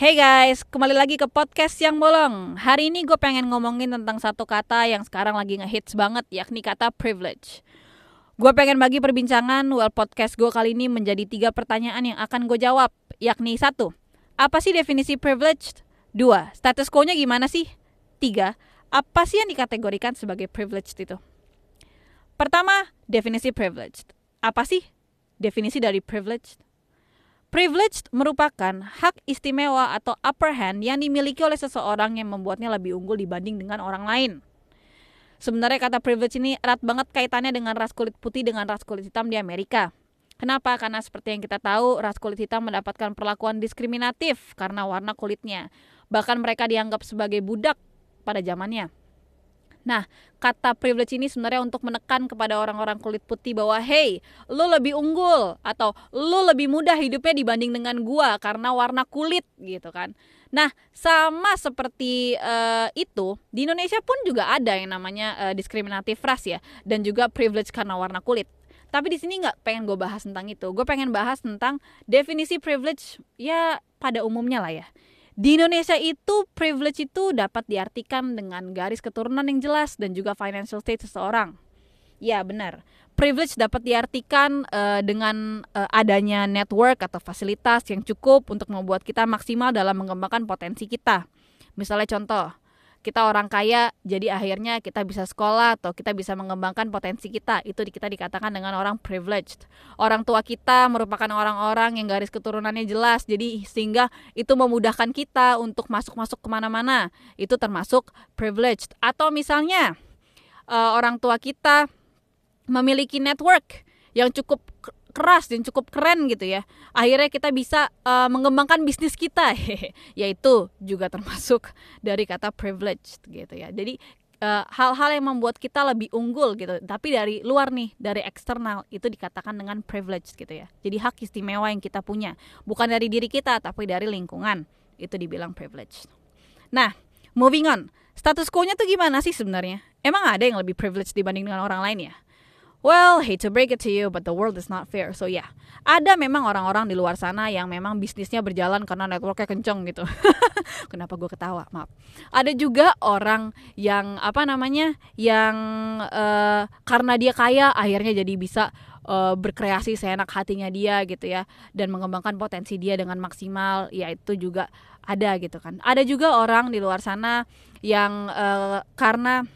Hey guys, kembali lagi ke podcast yang bolong. Hari ini gue pengen ngomongin tentang satu kata yang sekarang lagi ngehits banget, yakni kata privilege. Gue pengen bagi perbincangan, well podcast gue kali ini menjadi tiga pertanyaan yang akan gue jawab, yakni satu, apa sih definisi privilege? Dua, status quo-nya gimana sih? Tiga, apa sih yang dikategorikan sebagai privilege itu? Pertama, definisi privilege. Apa sih definisi dari privilege? Privilege merupakan hak istimewa atau upper hand yang dimiliki oleh seseorang yang membuatnya lebih unggul dibanding dengan orang lain. Sebenarnya kata privilege ini erat banget kaitannya dengan ras kulit putih dengan ras kulit hitam di Amerika. Kenapa? Karena seperti yang kita tahu, ras kulit hitam mendapatkan perlakuan diskriminatif karena warna kulitnya. Bahkan mereka dianggap sebagai budak pada zamannya. Nah, kata privilege ini sebenarnya untuk menekan kepada orang-orang kulit putih bahwa hey, lo lebih unggul atau lo lebih mudah hidupnya dibanding dengan gua karena warna kulit gitu kan. Nah, sama seperti uh, itu, di Indonesia pun juga ada yang namanya uh, diskriminatif ras ya dan juga privilege karena warna kulit. Tapi di sini nggak pengen gue bahas tentang itu. Gue pengen bahas tentang definisi privilege ya pada umumnya lah ya di Indonesia itu privilege itu dapat diartikan dengan garis keturunan yang jelas dan juga financial state seseorang. Ya benar. Privilege dapat diartikan uh, dengan uh, adanya network atau fasilitas yang cukup untuk membuat kita maksimal dalam mengembangkan potensi kita. Misalnya contoh, kita orang kaya jadi akhirnya kita bisa sekolah atau kita bisa mengembangkan potensi kita. Itu kita dikatakan dengan orang privileged. Orang tua kita merupakan orang-orang yang garis keturunannya jelas. Jadi sehingga itu memudahkan kita untuk masuk-masuk ke mana-mana. Itu termasuk privileged. Atau misalnya uh, orang tua kita memiliki network yang cukup keras dan cukup keren gitu ya. Akhirnya kita bisa uh, mengembangkan bisnis kita. Yaitu juga termasuk dari kata privileged gitu ya. Jadi eh, hal-hal uh, yang membuat kita lebih unggul gitu. Tapi dari luar nih dari eksternal itu dikatakan dengan privilege gitu ya. Jadi hak istimewa yang kita punya. Bukan dari diri kita tapi dari lingkungan. Itu dibilang privilege. Nah moving on. Status quo-nya tuh gimana sih sebenarnya? Emang ada yang lebih privilege dibanding dengan orang lain ya Well, hate to break it to you, but the world is not fair. So yeah. ada memang orang-orang di luar sana yang memang bisnisnya berjalan karena networknya kenceng gitu. Kenapa gue ketawa? Maaf. Ada juga orang yang apa namanya, yang uh, karena dia kaya akhirnya jadi bisa uh, berkreasi seenak hatinya dia gitu ya, dan mengembangkan potensi dia dengan maksimal. Ya itu juga ada gitu kan. Ada juga orang di luar sana yang uh, karena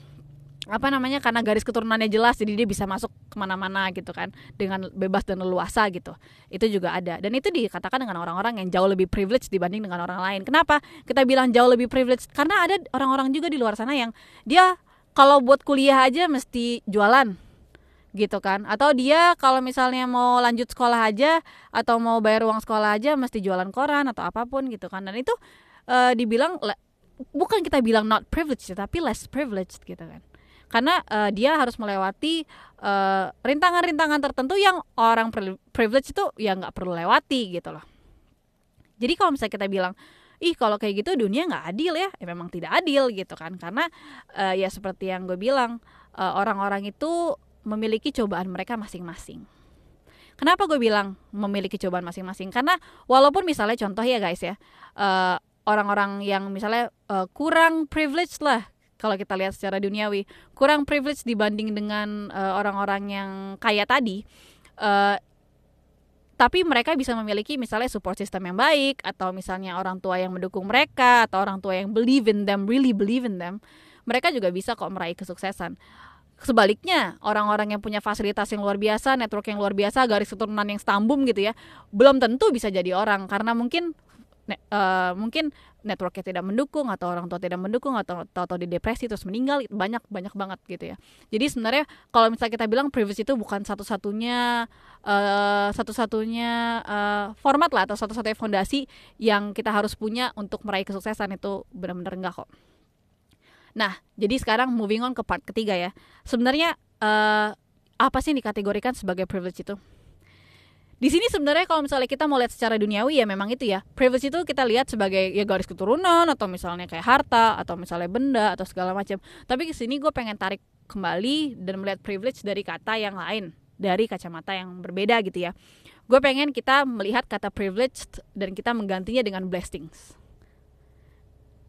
apa namanya? Karena garis keturunannya jelas jadi dia bisa masuk ke mana-mana gitu kan. Dengan bebas dan leluasa gitu. Itu juga ada. Dan itu dikatakan dengan orang-orang yang jauh lebih privilege dibanding dengan orang lain. Kenapa kita bilang jauh lebih privilege? Karena ada orang-orang juga di luar sana yang dia kalau buat kuliah aja mesti jualan gitu kan. Atau dia kalau misalnya mau lanjut sekolah aja atau mau bayar uang sekolah aja mesti jualan koran atau apa pun gitu kan. Dan itu uh, dibilang bukan kita bilang not privileged tapi less privileged gitu kan karena uh, dia harus melewati eh, rintangan-rintangan tertentu yang orang privilege itu ya nggak perlu lewati gitu loh. Jadi kalau misalnya kita bilang ih kalau kayak gitu dunia nggak adil ya, ya memang tidak adil gitu kan. Karena uh, ya seperti yang gue bilang orang-orang uh, itu memiliki cobaan mereka masing-masing. Kenapa gue bilang memiliki cobaan masing-masing? Karena walaupun misalnya contoh ya guys ya uh, orang-orang yang misalnya uh, kurang privilege lah kalau kita lihat secara duniawi kurang privilege dibanding dengan eh, orang-orang uh, yang kaya tadi. Uh, tapi mereka bisa memiliki misalnya support system yang baik atau misalnya orang tua yang mendukung mereka atau orang tua yang believe in them really believe in them mereka juga bisa kok meraih kesuksesan. Sebaliknya orang-orang yang punya fasilitas yang luar biasa network yang luar biasa garis keturunan yang stambum gitu ya belum tentu bisa jadi orang. Karena mungkin uh, mungkin networknya tidak mendukung atau orang tua tidak mendukung atau atau di depresi terus meninggal banyak banyak banget gitu ya. Jadi sebenarnya kalau misalnya kita bilang privacy itu bukan satu-satunya uh, satu-satunya uh, format lah atau satu-satunya fondasi yang kita harus punya untuk meraih kesuksesan itu benar-benar enggak kok. Nah jadi sekarang moving on ke part ketiga ya. Sebenarnya uh, apa sih yang dikategorikan sebagai privilege itu di sini sebenarnya kalau misalnya kita mau lihat secara duniawi ya memang itu ya. Privilege itu kita lihat sebagai ya garis keturunan atau misalnya kayak harta atau misalnya benda atau segala macam. Tapi di sini gue pengen tarik kembali dan melihat privilege dari kata yang lain dari kacamata yang berbeda gitu ya. Gue pengen kita melihat kata privilege dan kita menggantinya dengan blessings.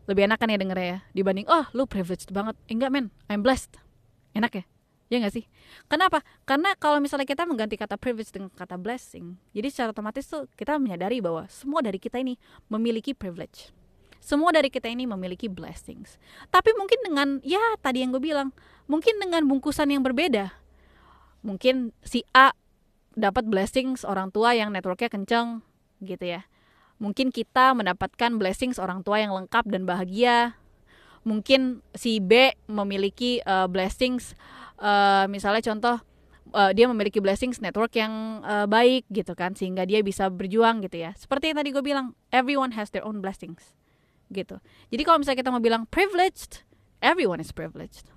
Lebih enak kan ya denger ya dibanding oh lu privileged banget. Enggak men. I'm blessed. Enak ya ya nggak sih? Kenapa? Karena kalau misalnya kita mengganti kata privilege dengan kata blessing jadi secara otomatis tuh kita menyadari bahwa semua dari kita ini memiliki privilege. Semua dari kita ini memiliki blessings. Tapi mungkin dengan ya tadi yang gue bilang mungkin dengan bungkusan yang berbeda mungkin si A dapat blessings orang tua yang networknya kenceng gitu ya. Mungkin kita mendapatkan blessings orang tua yang lengkap dan bahagia. Mungkin si B memiliki uh, blessings uh, misalnya contoh uh, dia memiliki blessings network yang uh, baik gitu kan sehingga dia bisa berjuang gitu ya. Seperti yang tadi gue bilang everyone has their own blessings gitu. Jadi kalau misalnya kita mau bilang privileged everyone is privileged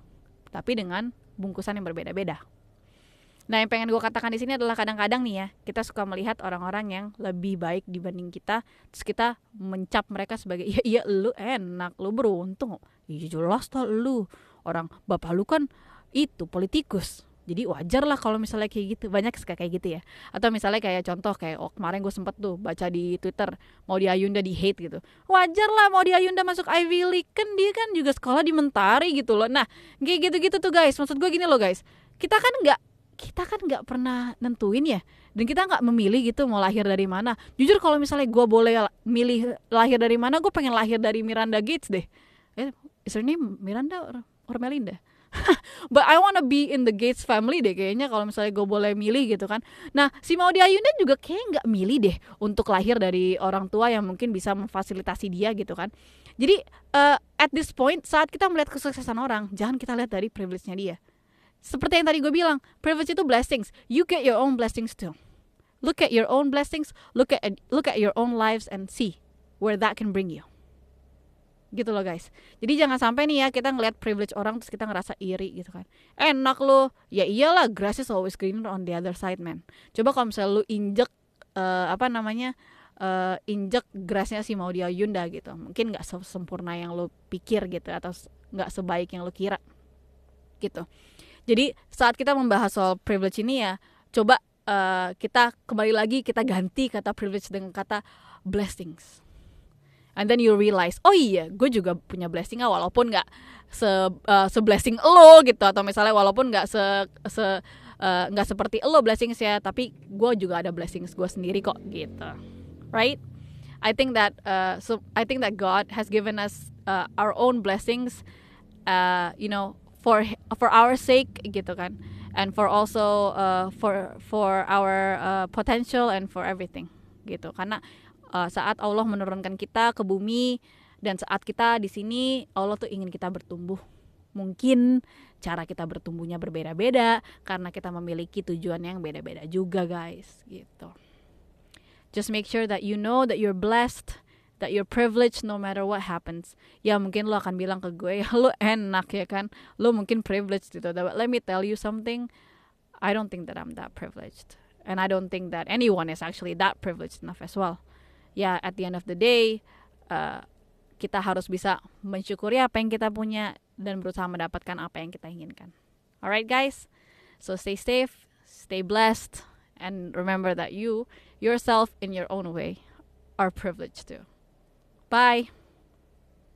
tapi dengan bungkusan yang berbeda-beda. Nah, yang pengen gue katakan di sini adalah kadang-kadang nih ya, kita suka melihat orang-orang yang lebih baik dibanding kita, terus kita mencap mereka sebagai, iya iya lu enak, lu beruntung, iya jelas tau lu, orang bapak lu kan itu politikus, jadi wajar lah kalau misalnya kayak gitu banyak suka kayak gitu ya. Atau misalnya kayak contoh kayak oh kemarin gue sempet tuh baca di twitter mau di Ayunda di hate gitu. Wajar lah mau di Ayunda masuk Ivy League. Kan dia kan juga sekolah di Mentari gitu loh. Nah kayak gitu-gitu tuh guys. Maksud gue gini loh guys. Kita kan nggak kita kan nggak pernah nentuin ya. Dan kita nggak memilih gitu mau lahir dari mana. Jujur kalau misalnya gue boleh milih lahir dari mana gue pengen lahir dari Miranda Gates deh. Eh is her Miranda or Melinda but I wanna be in the Gates family deh kayaknya kalau misalnya gue boleh milih gitu kan nah si Maudy Ayunda juga kayak nggak milih deh untuk lahir dari orang tua yang mungkin bisa memfasilitasi dia gitu kan jadi uh, at this point saat kita melihat kesuksesan orang jangan kita lihat dari privilege-nya dia seperti yang tadi gue bilang, privilege itu blessings. You get your own blessings too. Look at your own blessings, look at look at your own lives and see where that can bring you. Gitu loh guys. Jadi jangan sampai nih ya kita ngeliat privilege orang terus kita ngerasa iri gitu kan. Enak lo. Ya iyalah grass is always greener on the other side man. Coba kalau misalnya lu injek uh, apa namanya uh, injek grassnya si Maudia Yunda gitu. Mungkin nggak sempurna yang lo pikir gitu atau nggak sebaik yang lo kira gitu. Jadi saat kita membahas soal privilege ini ya, coba uh, kita kembali lagi kita ganti kata privilege dengan kata blessings. And then you realize, oh iya, gue juga punya blessing ah, walaupun nggak se uh, se blessing lo gitu. Atau misalnya walaupun nggak se se eh, nggak uh, seperti lo blessings ya, tapi gue juga ada blessings gue sendiri kok gitu, right? I think that uh, so I think that God has given us uh, our own blessings, uh, you know, for for our sake gitu kan. And for also uh, for for our uh, potential and for everything gitu karena uh, saat Allah menurunkan kita ke bumi dan saat kita di sini Allah tuh ingin kita bertumbuh mungkin cara kita bertumbuhnya berbeda-beda karena kita memiliki tujuan yang beda-beda juga guys gitu just make sure that you know that you're blessed that you're privileged no matter what happens. Ya mungkin lo akan bilang ke gue, ya lo enak ya kan, lo mungkin privileged gitu. But let me tell you something, I don't think that I'm that privileged. And I don't think that anyone is actually that privileged enough as well. Ya at the end of the day, uh, kita harus bisa mensyukuri apa yang kita punya dan berusaha mendapatkan apa yang kita inginkan. Alright guys, so stay safe, stay blessed, and remember that you, yourself in your own way, are privileged too. Bye.